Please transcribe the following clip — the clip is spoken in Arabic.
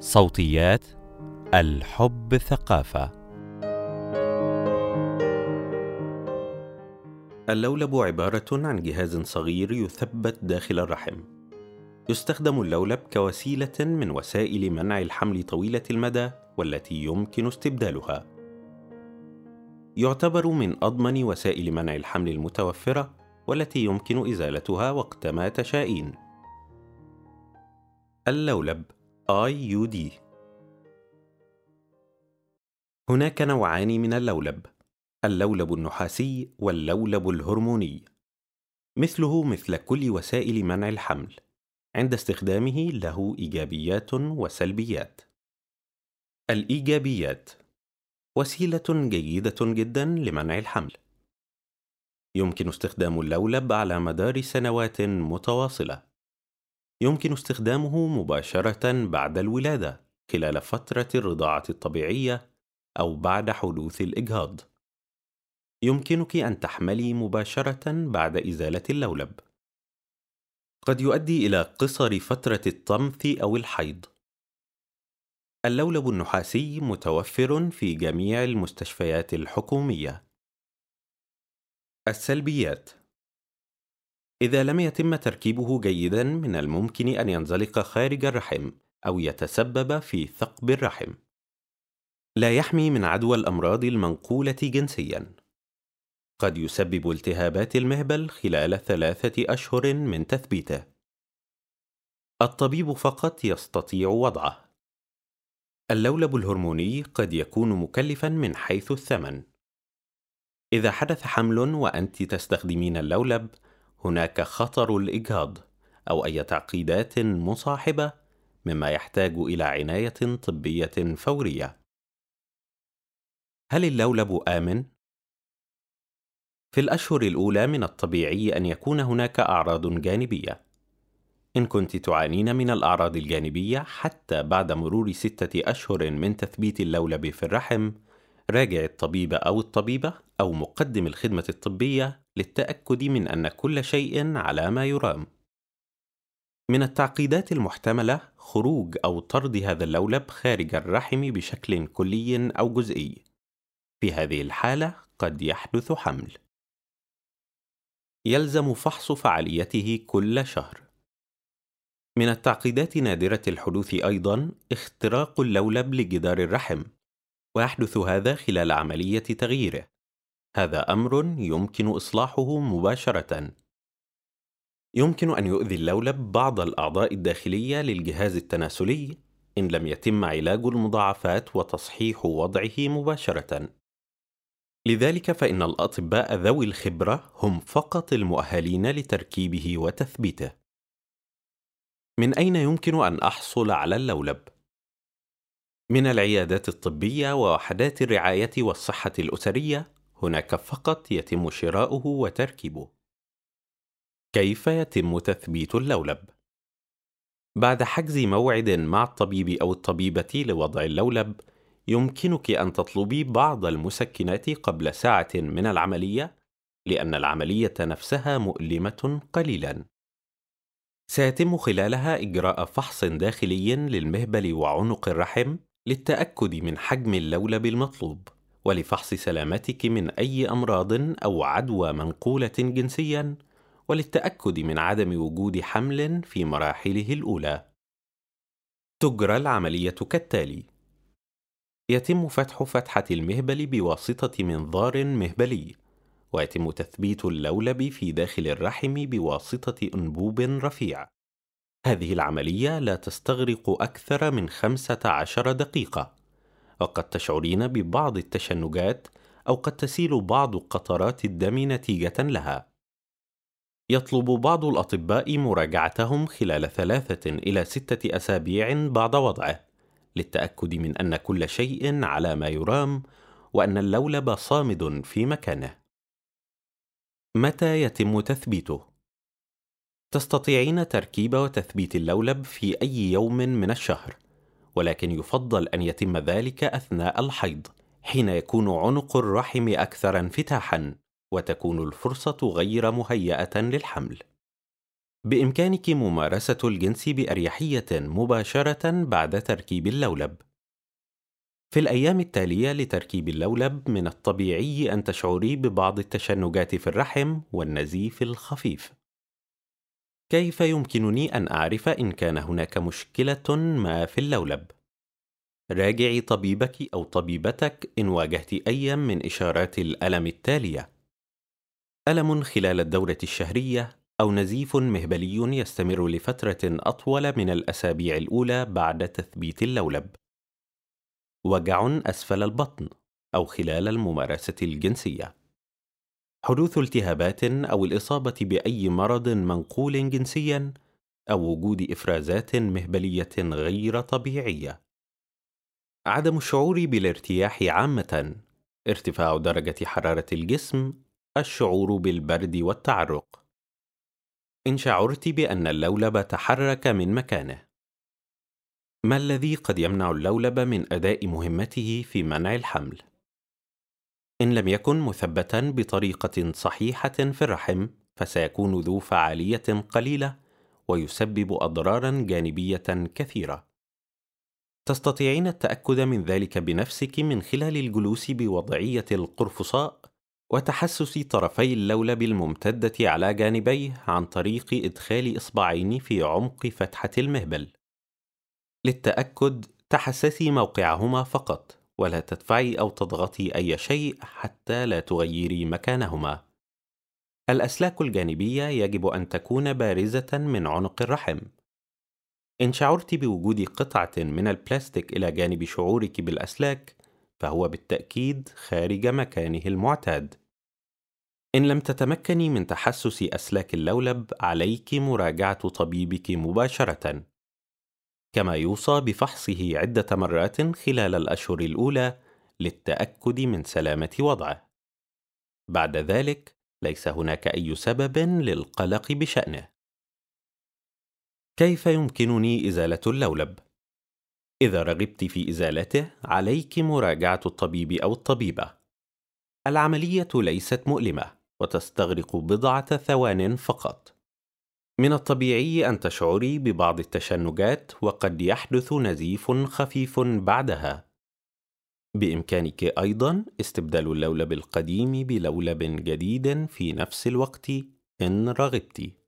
صوتيات الحب ثقافة اللولب عبارة عن جهاز صغير يثبت داخل الرحم. يستخدم اللولب كوسيلة من وسائل منع الحمل طويلة المدى والتي يمكن استبدالها. يعتبر من أضمن وسائل منع الحمل المتوفرة والتي يمكن إزالتها وقتما تشائين. اللولب IUD هناك نوعان من اللولب اللولب النحاسي واللولب الهرموني. مثله مثل كل وسائل منع الحمل عند استخدامه له إيجابيات وسلبيات. الإيجابيات وسيلة جيدة جدا لمنع الحمل. يمكن استخدام اللولب على مدار سنوات متواصلة. يمكن استخدامه مباشرة بعد الولادة خلال فترة الرضاعة الطبيعية أو بعد حدوث الإجهاض. يمكنك أن تحملي مباشرة بعد إزالة اللولب. قد يؤدي إلى قصر فترة الطمث أو الحيض. اللولب النحاسي متوفر في جميع المستشفيات الحكومية. السلبيات إذا لم يتم تركيبه جيدا من الممكن أن ينزلق خارج الرحم أو يتسبب في ثقب الرحم لا يحمي من عدوى الأمراض المنقولة جنسيا قد يسبب التهابات المهبل خلال ثلاثة أشهر من تثبيته. الطبيب فقط يستطيع وضعه. اللولب الهرموني قد يكون مكلفا من حيث الثمن. إذا حدث حمل وأنت تستخدمين اللولب، هناك خطر الإجهاض أو أي تعقيدات مصاحبة مما يحتاج إلى عناية طبية فورية. هل اللولب آمن؟ في الأشهر الأولى من الطبيعي أن يكون هناك أعراض جانبية. إن كنت تعانين من الأعراض الجانبية حتى بعد مرور ستة أشهر من تثبيت اللولب في الرحم، راجع الطبيب أو الطبيبة أو مقدم الخدمة الطبية للتأكد من أن كل شيء على ما يرام. من التعقيدات المحتملة خروج أو طرد هذا اللولب خارج الرحم بشكل كلي أو جزئي. في هذه الحالة قد يحدث حمل. يلزم فحص فعاليته كل شهر من التعقيدات نادرة الحدوث أيضا اختراق اللولب لجدار الرحم ويحدث هذا خلال عملية تغييره هذا أمر يمكن إصلاحه مباشرة يمكن أن يؤذي اللولب بعض الأعضاء الداخلية للجهاز التناسلي إن لم يتم علاج المضاعفات وتصحيح وضعه مباشرة لذلك فإن الأطباء ذوي الخبرة هم فقط المؤهلين لتركيبه وتثبيته. من أين يمكن أن أحصل على اللولب؟ من العيادات الطبية ووحدات الرعاية والصحة الأسرية هناك فقط يتم شراؤه وتركيبه. كيف يتم تثبيت اللولب؟ بعد حجز موعد مع الطبيب أو الطبيبة لوضع اللولب، يمكنك أن تطلبي بعض المسكنات قبل ساعة من العملية لأن العملية نفسها مؤلمة قليلا. سيتم خلالها إجراء فحص داخلي للمهبل وعنق الرحم للتأكد من حجم اللولب المطلوب ولفحص سلامتك من أي أمراض أو عدوى منقولة جنسيا وللتأكد من عدم وجود حمل في مراحله الأولى. تجرى العملية كالتالي: يتم فتح فتحة المهبل بواسطة منظار مهبلي ويتم تثبيت اللولب في داخل الرحم بواسطة أنبوب رفيع هذه العملية لا تستغرق أكثر من 15 دقيقة وقد تشعرين ببعض التشنجات أو قد تسيل بعض قطرات الدم نتيجة لها. يطلب بعض الأطباء مراجعتهم خلال ثلاثة إلى ستة أسابيع بعد وضعه للتأكد من أن كل شيء على ما يرام وأن اللولب صامد في مكانه. متى يتم تثبيته؟ تستطيعين تركيب وتثبيت اللولب في أي يوم من الشهر. ولكن يفضل أن يتم ذلك أثناء الحيض حين يكون عنق الرحم أكثر انفتاحا وتكون الفرصة غير مهيئة للحمل بإمكانك ممارسة الجنس بأريحية مباشرة بعد تركيب اللولب. في الأيام التالية لتركيب اللولب من الطبيعي أن تشعري ببعض التشنجات في الرحم والنزيف الخفيف. كيف يمكنني أن أعرف إن كان هناك مشكلة ما في اللولب؟ راجعي طبيبك أو طبيبتك إن واجهت أي من إشارات الألم التالية: ألم خلال الدورة الشهرية أو نزيف مهبلي يستمر لفترة أطول من الأسابيع الأولى بعد تثبيت اللولب. وجع أسفل البطن أو خلال الممارسة الجنسية. حدوث التهابات أو الإصابة بأي مرض منقول جنسيا أو وجود إفرازات مهبلية غير طبيعية. عدم الشعور بالارتياح عامة، ارتفاع درجة حرارة الجسم، الشعور بالبرد والتعرق. إن شعرت بأن اللولب تحرك من مكانه. ما الذي قد يمنع اللولب من أداء مهمته في منع الحمل؟ إن لم يكن مثبتا بطريقة صحيحة في الرحم فسيكون ذو فعالية قليلة ويسبب أضرارا جانبية كثيرة. تستطيعين التأكد من ذلك بنفسك من خلال الجلوس بوضعية القرفصاء وتحسس طرفي اللولب الممتدة على جانبيه عن طريق إدخال إصبعين في عمق فتحة المهبل. للتأكد تحسسي موقعهما فقط ولا تدفعي أو تضغطي أي شيء حتى لا تغيري مكانهما. الأسلاك الجانبية يجب أن تكون بارزة من عنق الرحم. إن شعرت بوجود قطعة من البلاستيك إلى جانب شعورك بالأسلاك، فهو بالتأكيد خارج مكانه المعتاد. إن لم تتمكني من تحسس أسلاك اللولب، عليك مراجعة طبيبك مباشرة. كما يوصى بفحصه عدة مرات خلال الأشهر الأولى للتأكد من سلامة وضعه. بعد ذلك، ليس هناك أي سبب للقلق بشأنه. كيف يمكنني إزالة اللولب؟ إذا رغبت في إزالته، عليك مراجعة الطبيب أو الطبيبة. العملية ليست مؤلمة، وتستغرق بضعة ثوان فقط. من الطبيعي أن تشعري ببعض التشنجات وقد يحدث نزيف خفيف بعدها. بإمكانك أيضا استبدال اللولب القديم بلولب جديد في نفس الوقت إن رغبتِ.